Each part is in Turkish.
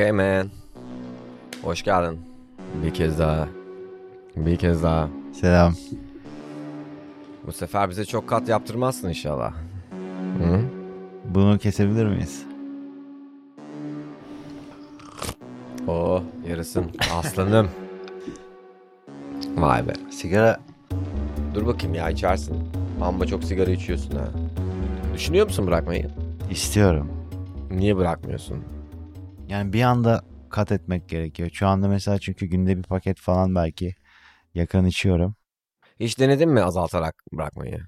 Okay man. Hoş geldin. Bir kez daha. Bir kez daha. Selam. Bu sefer bize çok kat yaptırmazsın inşallah. Hı? Bunu kesebilir miyiz? Oo yarısın. Aslanım. Vay be. Sigara Dur bakayım ya içersin. Amma çok sigara içiyorsun ha. Düşünüyor musun bırakmayı? istiyorum. Niye bırakmıyorsun? Yani bir anda kat etmek gerekiyor. Şu anda mesela çünkü günde bir paket falan belki yakın içiyorum. Hiç denedin mi azaltarak bırakmayı?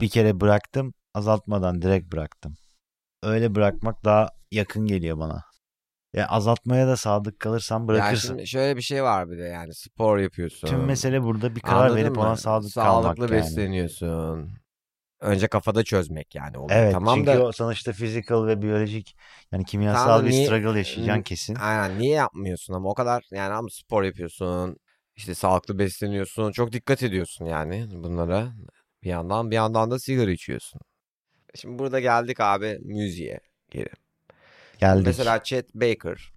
Bir kere bıraktım azaltmadan direkt bıraktım. Öyle bırakmak daha yakın geliyor bana. Ya azaltmaya da sadık kalırsam Ya bırakırsın. şimdi şöyle bir şey var bir de yani spor yapıyorsun. Tüm mesele burada bir karar Anladın verip mı? ona sadık Sağlıklı kalmak yani. besleniyorsun. Önce kafada çözmek yani oluyor. Evet tamam çünkü da o sonuçta physical ve biyolojik yani kimyasal Tamam bir niye- struggle yaşayacaksın kesin. aynen niye yapmıyorsun ama o kadar yani ama spor yapıyorsun. işte sağlıklı besleniyorsun. Çok dikkat ediyorsun yani bunlara. Bir yandan bir yandan da sigara içiyorsun. Şimdi burada geldik abi müziğe geri. Geldik. Mesela Chet Baker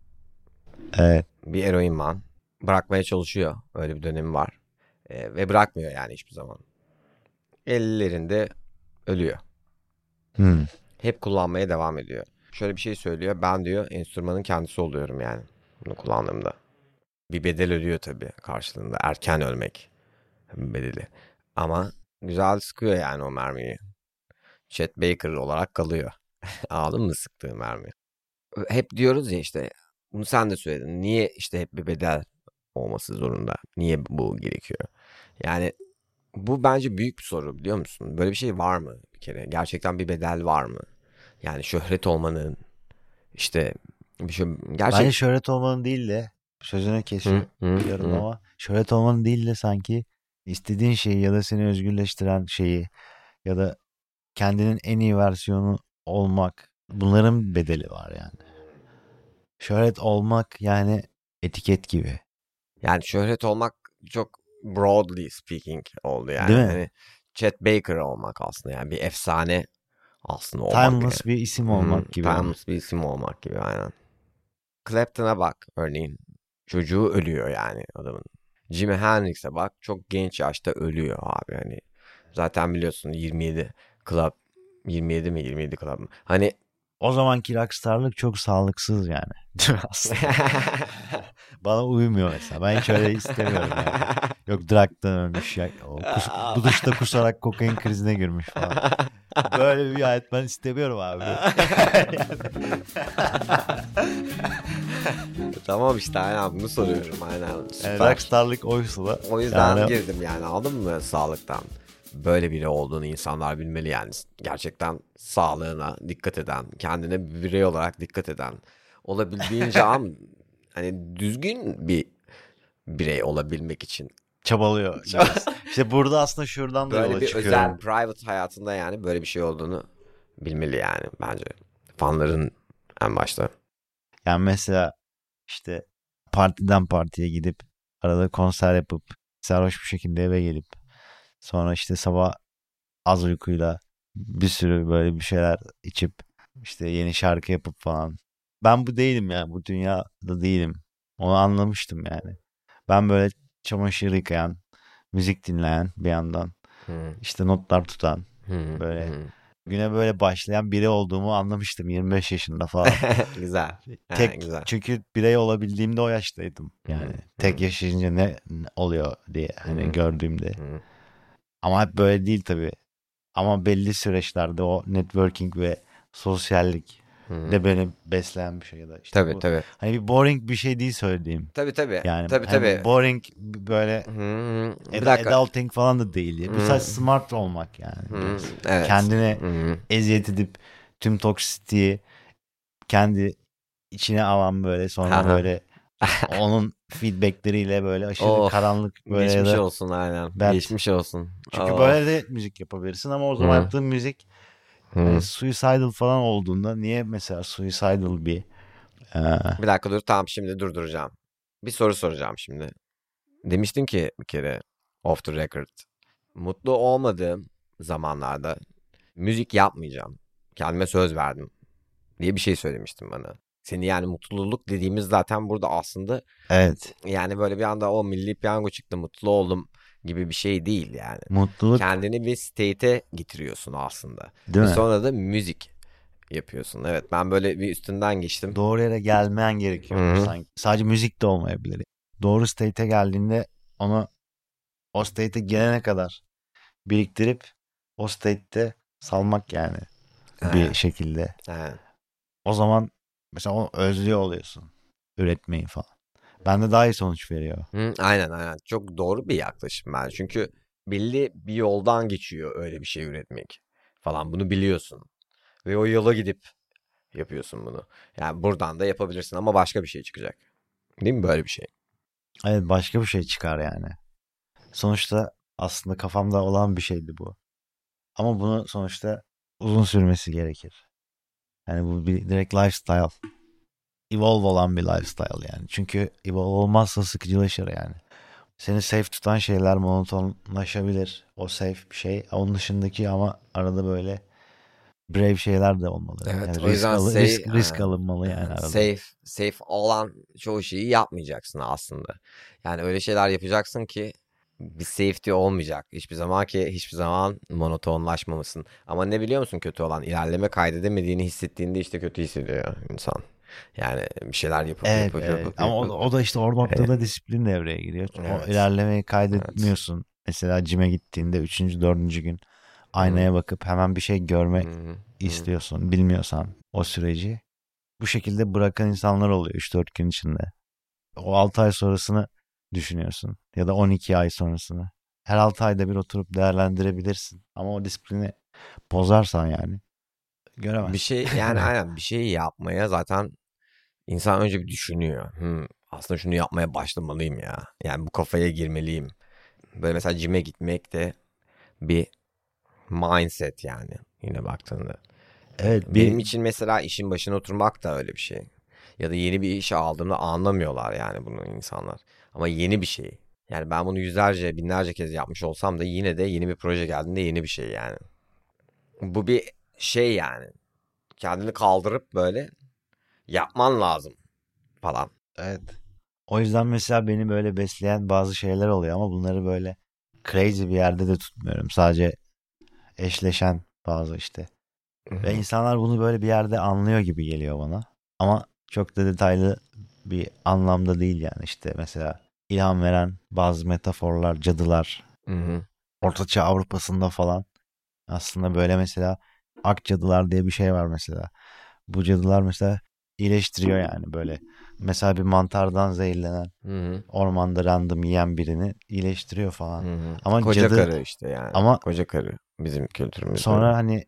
Evet. bir eroin man. Bırakmaya çalışıyor. Öyle bir dönemi var. Ee, ve bırakmıyor yani hiçbir zaman. Ellerinde ölüyor. Hmm. Hep kullanmaya devam ediyor. Şöyle bir şey söylüyor. Ben diyor enstrümanın kendisi oluyorum yani. Bunu kullandığımda. Bir bedel ödüyor tabii karşılığında. Erken ölmek bedeli. Ama güzel sıkıyor yani o mermiyi. Chet Baker olarak kalıyor. Aldın mı sıktığı mermi? Hep diyoruz ya işte bunu sen de söyledin. Niye işte hep bir bedel olması zorunda? Niye bu gerekiyor? Yani bu bence büyük bir soru biliyor musun? Böyle bir şey var mı bir kere? Gerçekten bir bedel var mı? Yani şöhret olmanın işte bir şey gerçek Bence şöhret olmanın değil de sözünü kesiyorum ama şöhret olmanın değil de sanki istediğin şeyi ya da seni özgürleştiren şeyi ya da kendinin en iyi versiyonu olmak bunların bedeli var yani. Şöhret olmak yani etiket gibi. Yani şöhret olmak çok broadly speaking oldu yani. Değil mi? Hani Chet Baker olmak aslında yani bir efsane aslında olmak. Timeless bir isim olmak Hı, gibi. Timeless bir isim olmak gibi aynen. Clapton'a bak örneğin. Çocuğu ölüyor yani adamın. Jimi Hendrix'e bak çok genç yaşta ölüyor abi hani. Zaten biliyorsun 27 Club 27 mi 27 Club mı? Hani O zamanki rockstarlık çok sağlıksız yani. Değil mi aslında? Bana uymuyor mesela. Ben hiç öyle istemiyorum yani. Yok drug'dan ölmüş ya. O kus- bu duşta kusarak kokain krizine girmiş falan. Böyle bir hayat ben istemiyorum abi. tamam işte aynen bunu soruyorum aynen. Yani rockstarlık oysa da O yüzden yani girdim yani aldın mı sağlıktan? Böyle biri olduğunu insanlar bilmeli yani. Gerçekten sağlığına dikkat eden, kendine bir birey olarak dikkat eden, olabildiğince am hani düzgün bir birey olabilmek için. çabalıyor. işte burada aslında şuradan da Böyle yola bir çıkıyorum. özel private hayatında yani böyle bir şey olduğunu bilmeli yani bence. Fanların en başta. Yani mesela işte partiden partiye gidip arada konser yapıp sarhoş bir şekilde eve gelip sonra işte sabah az uykuyla bir sürü böyle bir şeyler içip işte yeni şarkı yapıp falan. Ben bu değilim yani bu dünyada değilim. Onu anlamıştım yani. Ben böyle çamaşır yıkayan, müzik dinleyen bir yandan Hı, işte notlar tutan, hı, Böyle hı. güne böyle başlayan biri olduğumu anlamıştım 25 yaşında falan. güzel. Ha, Tek güzel. çünkü birey olabildiğimde o yaştaydım. Yani Hı, tek yaşayınca ne oluyor diye hani Hı. gördüğümde. Hı. Ama hep böyle değil tabii. Ama belli süreçlerde o networking ve sosyallik Hı. de beni besleyen bir şey ya da işte Tabii bu. tabii. Hani bir boring bir şey değil söylediğim. Tabii tabii. Yani tabii hani tabii. boring böyle Hı hı. Bir ad- dakika. adulting falan da değil. Bu Hı. sadece smart olmak yani. Hı, biraz. Evet. Kendine Hı. eziyet edip tüm toksitiği kendi içine alan böyle sonra Aha. böyle onun feedbackleriyle böyle aşırı Oh, karanlık böyle Geçmiş da olsun aynen. Ben- Geçmiş olsun. çünkü Oh. böyle de müzik yapabilirsin ama o zaman Hı. yaptığın müzik Hı. hani suicidal falan olduğunda niye mesela suicidal bir e, Bir dakika dur tamam şimdi durduracağım. Bir soru soracağım şimdi. Demiştin ki bir kere off the record. Mutlu olmadığım zamanlarda müzik yapmayacağım. Kendime söz verdim diye bir şey söylemiştin bana. Seni yani mutluluk dediğimiz zaten burada aslında Evet. yani böyle bir anda o milli piyango çıktı mutlu oldum gibi bir şey değil yani. Mutluluk Kendini bir state'e getiriyorsun aslında. değil Ve mi? sonra da müzik yapıyorsun. Evet ben böyle bir üstünden geçtim. Doğru yere gelmen gerekiyor Hı hı. sanki. Sadece müzik de olmayabilir. Doğru state'e geldiğinde onu o state'e gelene kadar biriktirip o state'te salmak yani bir şekilde. evet. O zaman mesela onu özlüyor oluyorsun. Üretmeyi falan. Bende daha iyi sonuç veriyor. Hı, aynen aynen. Çok doğru bir yaklaşım ben. Çünkü belli bir yoldan geçiyor öyle bir şey üretmek falan. Bunu biliyorsun. Ve o yola gidip yapıyorsun bunu. Yani buradan da yapabilirsin ama başka bir şey çıkacak. Değil mi böyle bir şey? Evet başka bir şey çıkar yani. Sonuçta aslında kafamda olan bir şeydi bu. Ama bunu sonuçta uzun sürmesi gerekir. Yani bu bir direkt lifestyle. Evolve olan bir lifestyle yani. Çünkü evolve olmazsa sıkıcılaşır yani. Seni safe tutan şeyler monotonlaşabilir. O safe bir şey. Onun dışındaki ama arada böyle brave şeyler de olmalı. Evet, Yani o risk, yüzden alı- say- risk, risk alınmalı yani arada. Safe, safe olan çoğu şeyi yapmayacaksın aslında. Yani öyle şeyler yapacaksın ki bir safety olmayacak. Hiçbir zaman ki hiçbir zaman monotonlaşmamışsın. Ama ne biliyor musun kötü olan? İlerleme kaydedemediğini hissettiğinde işte kötü hissediyor insan. Yani bir şeyler yapıp Evet, yapıp evet. yapıp Ama o, yapıp. o da işte o noktada disiplin devreye giriyor. Evet. O ilerlemeyi kaydetmiyorsun. Mesela cime gittiğinde üçüncü, dördüncü gün aynaya bakıp hemen bir şey görmek hı. istiyorsun. Bilmiyorsan o süreci. Bu şekilde bırakan insanlar oluyor 3-4 gün içinde. O 6 ay sonrasını düşünüyorsun. Ya da 12 ay sonrasını. Her 6 ayda bir oturup değerlendirebilirsin. Ama o disiplini bozarsan yani göremezsin. Bir şey yani aynen bir şey yapmaya zaten insan önce bir düşünüyor. Hmm, aslında şunu yapmaya başlamalıyım ya. Yani bu kafaya girmeliyim. Böyle mesela cime gitmek de bir mindset yani yine baktığında. Evet bir Benim için mesela işin başına oturmak da öyle bir şey. Ya da yeni bir işe aldığımda anlamıyorlar yani bunu insanlar. Ama yeni bir şey. Yani ben bunu yüzlerce, binlerce kez yapmış olsam da yine de yeni bir proje geldiğinde yeni bir şey yani. Bu bir şey yani. Kendini kaldırıp böyle yapman lazım falan. Evet. O yüzden mesela beni böyle besleyen bazı şeyler oluyor ama bunları böyle crazy bir yerde de tutmuyorum. Sadece eşleşen bazı işte. Ve insanlar bunu böyle bir yerde anlıyor gibi geliyor bana. Ama çok da detaylı bir anlamda değil yani işte mesela ilham veren bazı metaforlar, cadılar, Hı hı. Ortaçağ Avrupa'sında falan aslında böyle mesela ak cadılar diye bir şey var mesela. Bu cadılar mesela iyileştiriyor yani böyle. Mesela bir mantardan zehirlenen Hı hı. ormanda random yiyen birini iyileştiriyor falan. Hı hı. Ama Koca cadı karı işte yani. Ama- Koca karı bizim kültürümüzde. sonra hani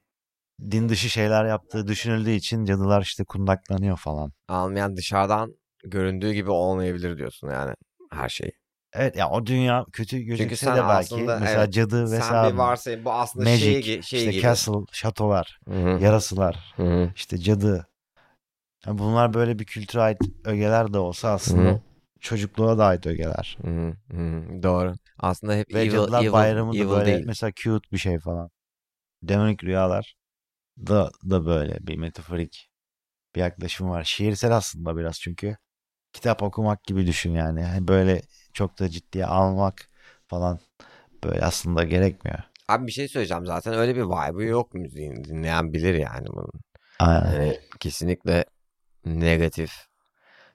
din dışı şeyler yaptığı düşünüldüğü için cadılar işte kundaklanıyor falan. almayan dışarıdan göründüğü gibi olmayabilir diyorsun yani her şey. Evet ya o dünya kötü gözükse sen de belki aslında, mesela evet, cadı Sen vesaire bir varsayın bu aslında magic şey, şey işte gibi. castle şatolar Hı hı. yarasılar Hı hı. işte cadı Yani bunlar böyle bir kültüre ait ögeler de olsa aslında Hı hı. çocukluğa da ait ögeler. Hı hı. Hı hı. Doğru. Aslında hep Ve evil, Cadılar evil, Bayramı da evil böyle değil. mesela cute bir şey falan. Demonik rüyalar da da böyle bir metaforik bir yaklaşım var. Şiirsel aslında biraz çünkü kitap okumak gibi düşün yani. Hani Böyle çok da ciddiye almak falan böyle aslında gerekmiyor. Abi bir şey söyleyeceğim zaten öyle bir vibe'ı yok müziğin. Dinleyen bilir yani bunun. Aynen. Yani kesinlikle negatif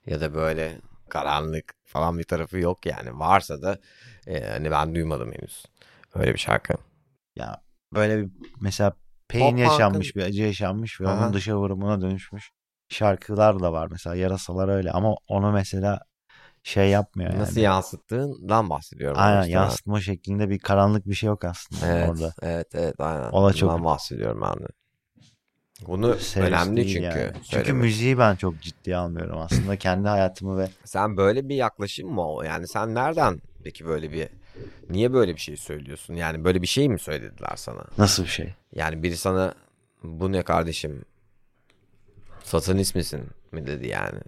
ya da böyle karanlık falan bir tarafı yok yani. Varsa da e, hani ben duymadım henüz. Öyle bir şarkı. Ya böyle bir mesela pain Pop punk'ın- yaşanmış bir acı yaşanmış ve Aha. onun dışa vurumuna dönüşmüş şarkılar da var mesela yarasalar öyle ama onu mesela şey yapmıyor yani. Nasıl yansıttığından bahsediyorum. Aynen işte ben. yansıtma şeklinde bir karanlık bir şey yok aslında Evet, orada. evet, evet, aynen. O da çok- Bundan bahsediyorum ben de. Bunu Serious önemli çünkü. yani. Çünkü müziği ben çok ciddiye almıyorum aslında kendi hayatımı ve Sen böyle bir yaklaşım mı o? Yani sen nereden peki böyle bir niye böyle bir şey söylüyorsun? Yani böyle bir şey mi söylediler sana? nasıl bir şey? Yani biri sana bu ne kardeşim? Satanist misin mi dedi yani.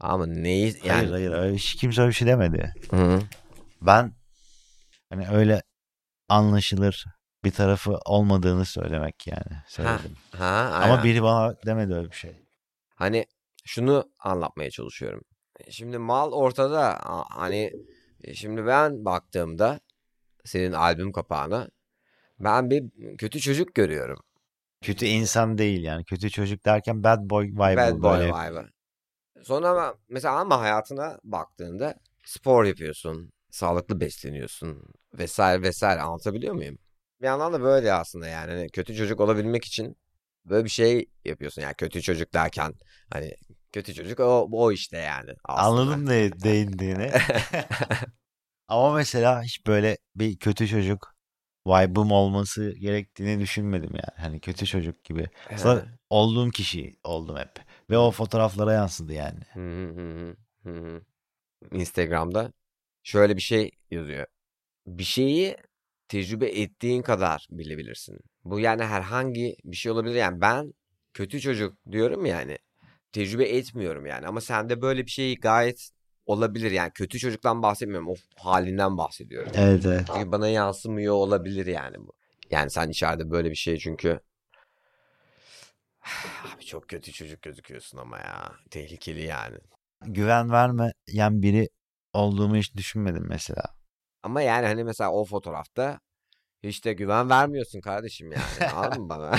Ama neyi yani Hayır hayır öyle hiç kimse öyle bir şey demedi. Hı. Ben hani öyle anlaşılır bir tarafı olmadığını söylemek yani söyledim. Ha, aynen. Ama biri bana demedi öyle bir şey. Hani şunu anlatmaya çalışıyorum. Şimdi mal ortada. Hani e, şimdi ben baktığımda senin albüm kapağına ben bir kötü çocuk görüyorum. Kötü insan değil yani. Kötü çocuk derken bad boy vibe. Bad boy böyle. vibe. Sonra ama mesela ama hayatına baktığında spor yapıyorsun, sağlıklı besleniyorsun vesaire vesaire anlatabiliyor muyum? Bir yandan da böyle aslında yani hani kötü çocuk olabilmek için böyle bir şey yapıyorsun. Yani kötü çocuk derken hani kötü çocuk o, o işte yani. Aslında. Anladım ne değindiğini. Ama mesela hiç böyle bir kötü çocuk vibe'ım olması gerektiğini düşünmedim yani. Hani kötü çocuk gibi. He. olduğum kişi oldum hep. Ve o fotoğraflara yansıdı yani. Hı hı hı hı hı. Instagram'da şöyle bir şey yazıyor. Bir şeyi tecrübe ettiğin kadar bilebilirsin. Bu yani herhangi bir şey olabilir. Yani ben kötü çocuk diyorum yani. Tecrübe etmiyorum yani. Ama sende böyle bir şey gayet olabilir. Yani kötü çocuktan bahsetmiyorum. O halinden bahsediyorum. Evet evet. Çünkü bana yansımıyor olabilir yani bu. Yani sen içeride böyle bir şey çünkü Abi çok kötü çocuk gözüküyorsun ama ya. Tehlikeli yani. Güven vermeyen biri olduğumu hiç düşünmedim mesela. Ama yani hani mesela o fotoğrafta hiç de güven vermiyorsun kardeşim yani. Anladın mı bana?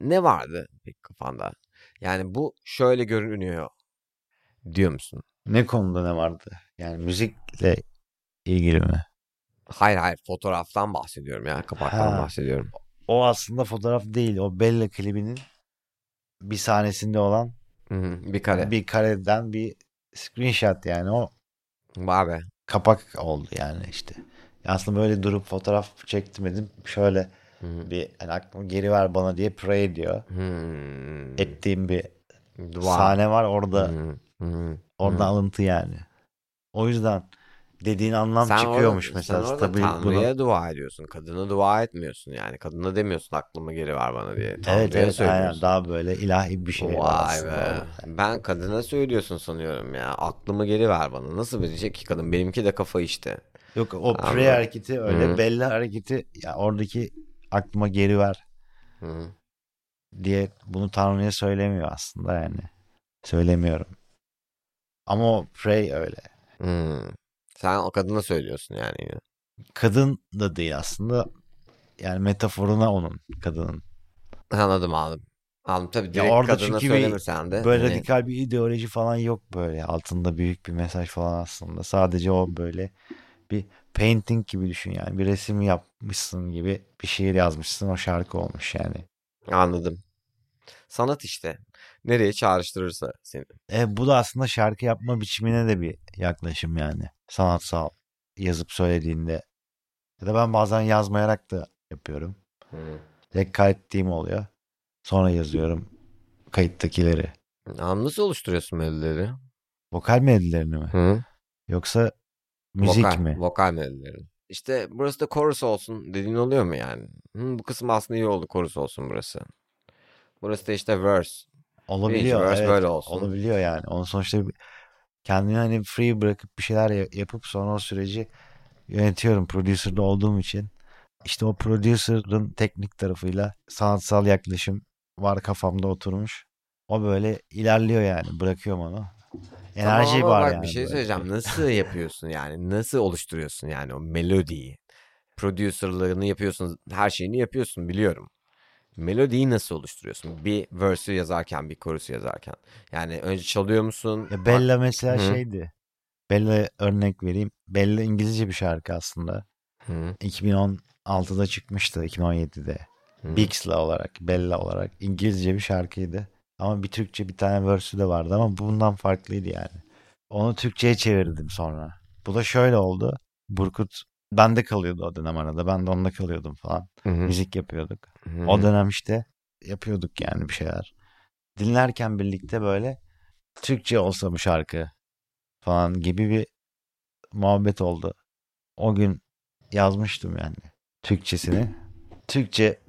ne vardı peki kafanda? Yani bu şöyle görünüyor diyor musun? Ne konuda ne vardı? Yani müzikle ilgili mi? Hayır hayır fotoğraftan bahsediyorum ya. Kapaktan Ha. bahsediyorum. O aslında fotoğraf değil. O Bella klibinin bir sahnesinde olan Hı hı, bir kare. bir kareden bir screenshot yani. O be. kapak oldu yani işte. Aslında böyle durup fotoğraf çektim dedim. Şöyle Hı. bir hani aklımı geri ver bana diye pray ediyor. Hmm. Ettiğim bir Dua. sahne var orada. Hı hı. Orada alıntı yani. O yüzden dediğin anlam Sen çıkıyormuş orada, mesela. Sen orada Tabii bunu Tanrı'ya dua ediyorsun. Kadına dua etmiyorsun yani. Kadına demiyorsun aklımı geri ver bana diye. Tanrı'ya Evet evet aynen daha böyle ilahi bir şey var Vay aslında be. orada. Ben kadına söylüyorsun sanıyorum ya. Aklımı geri ver bana. Nasıl verecek ki kadın? Benimki de kafa işte. Yok o Anladım. pray hareketi öyle Hı. belli hareketi ya oradaki aklıma geri ver Hı hı. diye bunu Tanrı'ya söylemiyor aslında yani. Söylemiyorum. Ama o pray öyle. Hmm. Sen o kadına söylüyorsun yani. Kadın da değil aslında. Yani metaforuna onun kadının. Anladım anladım. Anladım tabii direkt orada kadına çünkü söylemirsen de. Böyle hani- radikal bir ideoloji falan yok böyle. Altında büyük bir mesaj falan aslında. Sadece o böyle bir painting gibi düşün yani. Bir resim yapmışsın gibi bir şiir yazmışsın. O şarkı olmuş yani. Anladım. Sanat işte. Nereye çağrıştırırsa seni. E, bu da aslında şarkı yapma biçimine de bir yaklaşım yani. Sanatsal yazıp söylediğinde. Ya da ben bazen yazmayarak da yapıyorum. Hı. Direkt kaydettiğim oluyor. Sonra yazıyorum kayıttakileri. Nasıl oluşturuyorsun melodileri? Vokal melodilerini mi? Hı? Yoksa müzik vokal, mi? Vokal melodileri. İşte burası da chorus olsun dediğin oluyor mu yani? Hı, bu kısım aslında iyi oldu chorus olsun burası. Burası da işte verse. Olabiliyor. verse evet, böyle olsun. Olabiliyor yani. Onun sonuçta bir- kendini hani free bırakıp bir şeyler ya- yapıp sonra o süreci yönetiyorum producer'da olduğum için. İşte o producer'ın teknik tarafıyla sanatsal yaklaşım var kafamda oturmuş. O böyle ilerliyor yani. Bırakıyorum onu. Enerji Tamam ama var bak yani. bir şey böyle. söyleyeceğim. Nasıl yapıyorsun yani? Nasıl oluşturuyorsun yani o melodiyi? Producerlığını yapıyorsun, her şeyini yapıyorsun biliyorum. Melodiyi nasıl oluşturuyorsun? Bir verse'ü yazarken, bir chorus'u yazarken. Yani önce çalıyor musun? Ya Bella mesela Hı. şeydi. Bella örnek vereyim. Bella İngilizce bir şarkı aslında. Hı, 2016'da çıkmıştı. 2017'de. hı. Bix'la olarak, Bella olarak İngilizce bir şarkıydı. Ama bir Türkçe bir tane verse'ü de vardı ama bundan farklıydı yani. Onu Türkçe'ye çevirdim sonra. Bu da şöyle oldu. Burkut bende kalıyordu o dönem arada. Ben de onda kalıyordum falan. Hı hı, Müzik yapıyorduk. hı. O dönem işte yapıyorduk yani bir şeyler. Dinlerken birlikte böyle Türkçe olsa bu şarkı falan gibi bir muhabbet oldu. O gün yazmıştım yani Türkçesini. Türkçe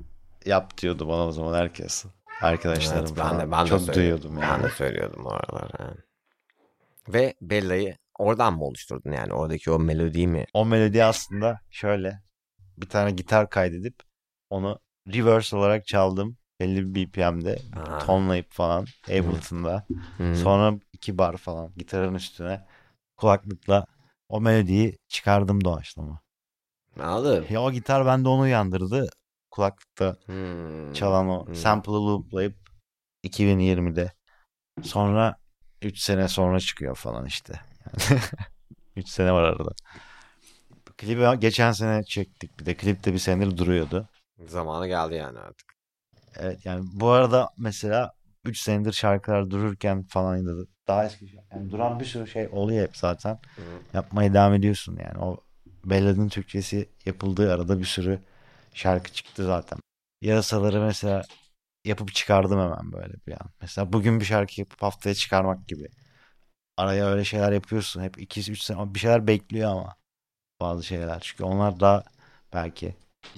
yap diyordu bana o zaman herkes. Arkadaşlarım Evet, ben de- ben de Çok söylüyorum. duyuyordum Ben yani. de söylüyordum o aralar. yani. Ve Bella'yı oradan mı oluşturdun yani? Oradaki o melodiyi mi? O melodi aslında şöyle bir tane gitar kaydedip onu reverse olarak çaldım. belli bir BPM'de Aha. tonlayıp falan Ableton'da. Sonra iki bar falan gitarın üstüne kulaklıkla o melodiyi çıkardım doğaçlama. Anladım. Ya o gitar bende onu uyandırdı. Kulaklıkta Hmm. çalan o Hmm. sample'ı looplayıp 2020'de. Sonra 3 sene sonra çıkıyor falan işte. 3 sene var arada. Klibi geçen sene çektik bir de. Klip de bir senedir duruyordu. Zamanı geldi yani artık. Evet yani bu arada mesela 3 senedir şarkılar dururken falan da daha eski yani duran bir sürü şey oluyor hep zaten. Hı. Yapmaya devam ediyorsun yani. O Bellad'ın Türkçesi yapıldığı arada bir sürü şarkı çıktı zaten. Yarasaları mesela yapıp çıkardım hemen böyle bir an. Mesela bugün bir şarkı yapıp haftaya çıkarmak gibi. Araya öyle şeyler yapıyorsun. Hep 2-3 sene bir şeyler bekliyor ama bazı şeyler. Çünkü onlar daha belki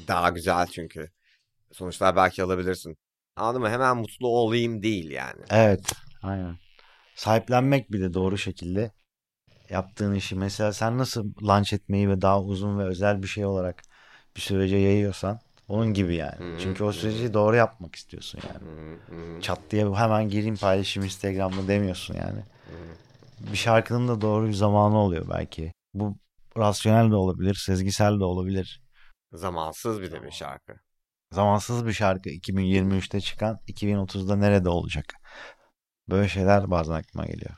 Daha güzel çünkü. Sonuçlar belki alabilirsin. Anladın mı? Hemen mutlu olayım değil yani. Evet, aynen. Sahiplenmek bir de doğru şekilde yaptığın işi. Mesela sen nasıl launch etmeyi ve daha uzun ve özel bir şey olarak bir sürece yayıyorsan onun gibi yani. Hı hı, Çünkü o süreci doğru yapmak istiyorsun yani. Hı hı, Çat diye hemen gireyim paylaşayım Instagram'da demiyorsun yani. hı. Bir şarkının da doğru bir zamanı oluyor belki. Bu rasyonel de olabilir, sezgisel de olabilir. Zamansız bir de bir şarkı. Zamansız bir şarkı 2023'te çıkan 2030'da nerede olacak? Böyle şeyler bazen aklıma geliyor.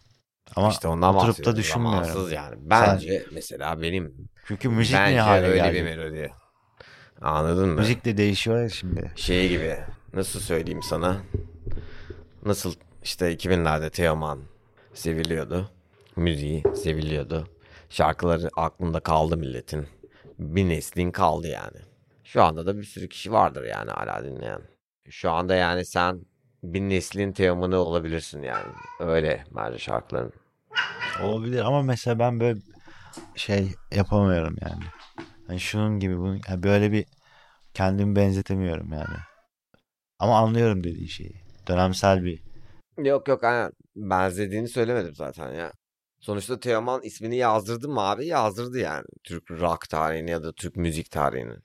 Ama işte ondan oturup da düşünmüyorum. Zamansız yani. Bence mesela benim Çünkü müzik bence hale öyle geldi? bir melodi. Anladın mı? Müzik de değişiyor ya şimdi. Şey gibi nasıl söyleyeyim sana? Nasıl işte 2000'lerde Teoman seviliyordu. Müziği seviliyordu. Şarkıları aklında kaldı milletin. Bir neslin kaldı yani. Şu anda da bir sürü kişi vardır yani hala dinleyen. Şu anda yani sen bir neslin Teoman'ı olabilirsin yani. Öyle bence şarkıların. Olabilir ama mesela ben böyle şey yapamıyorum yani. Hani şunun gibi bunun yani böyle bir kendimi benzetemiyorum yani. Ama anlıyorum dediği şeyi. Dönemsel bir Yok yok aynen. Benzediğini söylemedim zaten ya. Sonuçta Teoman ismini yazdırdı mı abi? Yazdırdı yani. Türk rock tarihini ya da Türk müzik tarihini.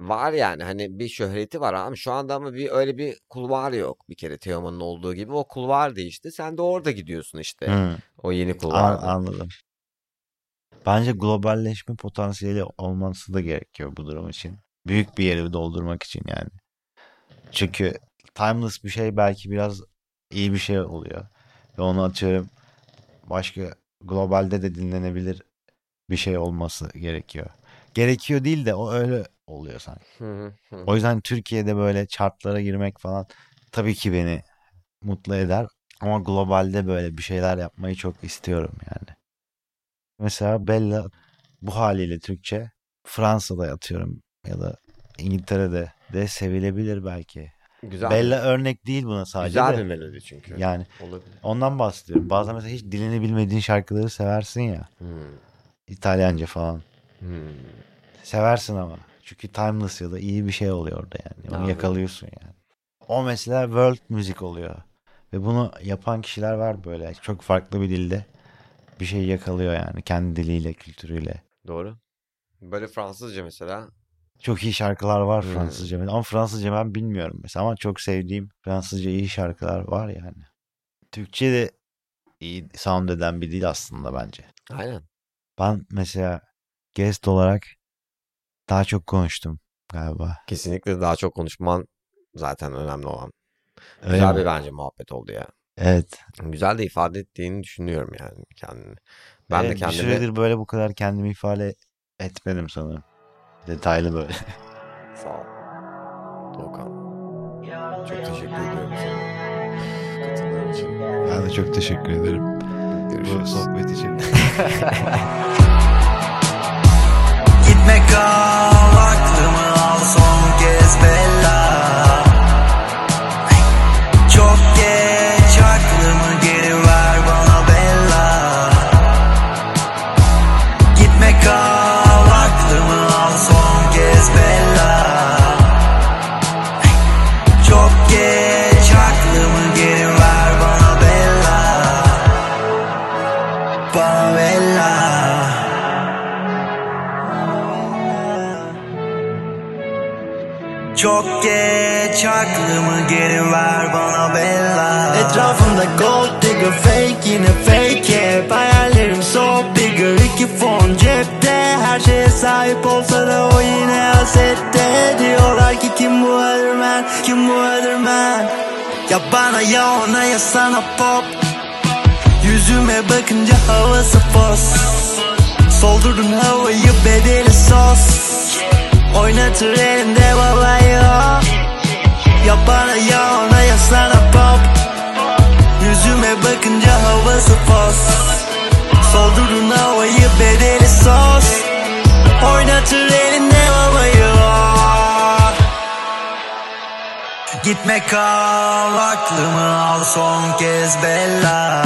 Var yani hani bir şöhreti var ama şu anda ama bir öyle bir kulvar yok bir kere Teoman'ın olduğu gibi. O kulvar değişti. Sen de orada gidiyorsun işte. Hı, O yeni an- kulvarda. anladım. Bence globalleşme potansiyeli olması da gerekiyor bu durum için. Büyük bir yeri doldurmak için yani. Çünkü timeless bir şey belki biraz iyi bir şey oluyor. Ve onu atıyorum başka globalde de dinlenebilir bir şey olması gerekiyor. Gerekiyor değil de o öyle oluyor sanki. O yüzden Türkiye'de böyle chartlara girmek falan tabii ki beni mutlu eder. Ama globalde böyle bir şeyler yapmayı çok istiyorum yani. Mesela Bella bu haliyle Türkçe Fransa'da atıyorum ya da İngiltere'de de sevilebilir belki. Güzel. Bella örnek değil buna sadece Güzel de. bir melodi çünkü. Yani Olabilir. ondan bahsediyorum. Bazen mesela hiç dilini bilmediğin şarkıları seversin ya. Hmm. İtalyanca falan. Hmm. Seversin ama. Çünkü timeless ya da iyi bir şey oluyor orada yani. Onu Anladım. yakalıyorsun yani. O mesela world müzik oluyor. Ve bunu yapan kişiler var böyle. Çok farklı bir dilde bir şey yakalıyor yani. Kendi diliyle, kültürüyle. Doğru. Böyle Fransızca mesela. Çok iyi şarkılar var Hmm. Fransızca. Ama Fransızca ben bilmiyorum mesela. Ama çok sevdiğim Fransızca iyi şarkılar var yani. Türkçe de iyi sound eden bir dil aslında bence. Aynen. Ben mesela guest olarak daha çok konuştum galiba. Kesinlikle daha çok konuşman zaten önemli olan. Öyle Güzel mi? bir bence muhabbet oldu ya. Evet. Güzel de ifade ettiğini düşünüyorum yani kendini. Ben de Evet, kendimi Bir süredir böyle bu kadar kendimi ifade etmedim sanırım. Detaylı böyle. sağ ol. Doğukan. Çok teşekkür ediyorum sana. Katıldığın için. Ben de çok teşekkür ederim. Bu Görüşürüz. sohbet için. Gitme kal aklımı al son kez bella Çok geç aklımı geri ver bana Bella. Etrafımda gold digger fake yine fake hep. Hayallerim so bigger iki fon cepte. Her şeye sahip olsa da o yine hasette Diyorlar ki kim bu Otherman kim bu Otherman Ya bana ya ona ya sana pop. Yüzüme bakınca havası fos. Soldurdun havayı bedeli sos. Oynatır elinde babayı Ya bana ya ona ya sana pop Yüzüme bakınca havası fos Soldurdun havayı bedeli sos Oynatır elinde babayı o Gitme kal aklımı al son kez Bella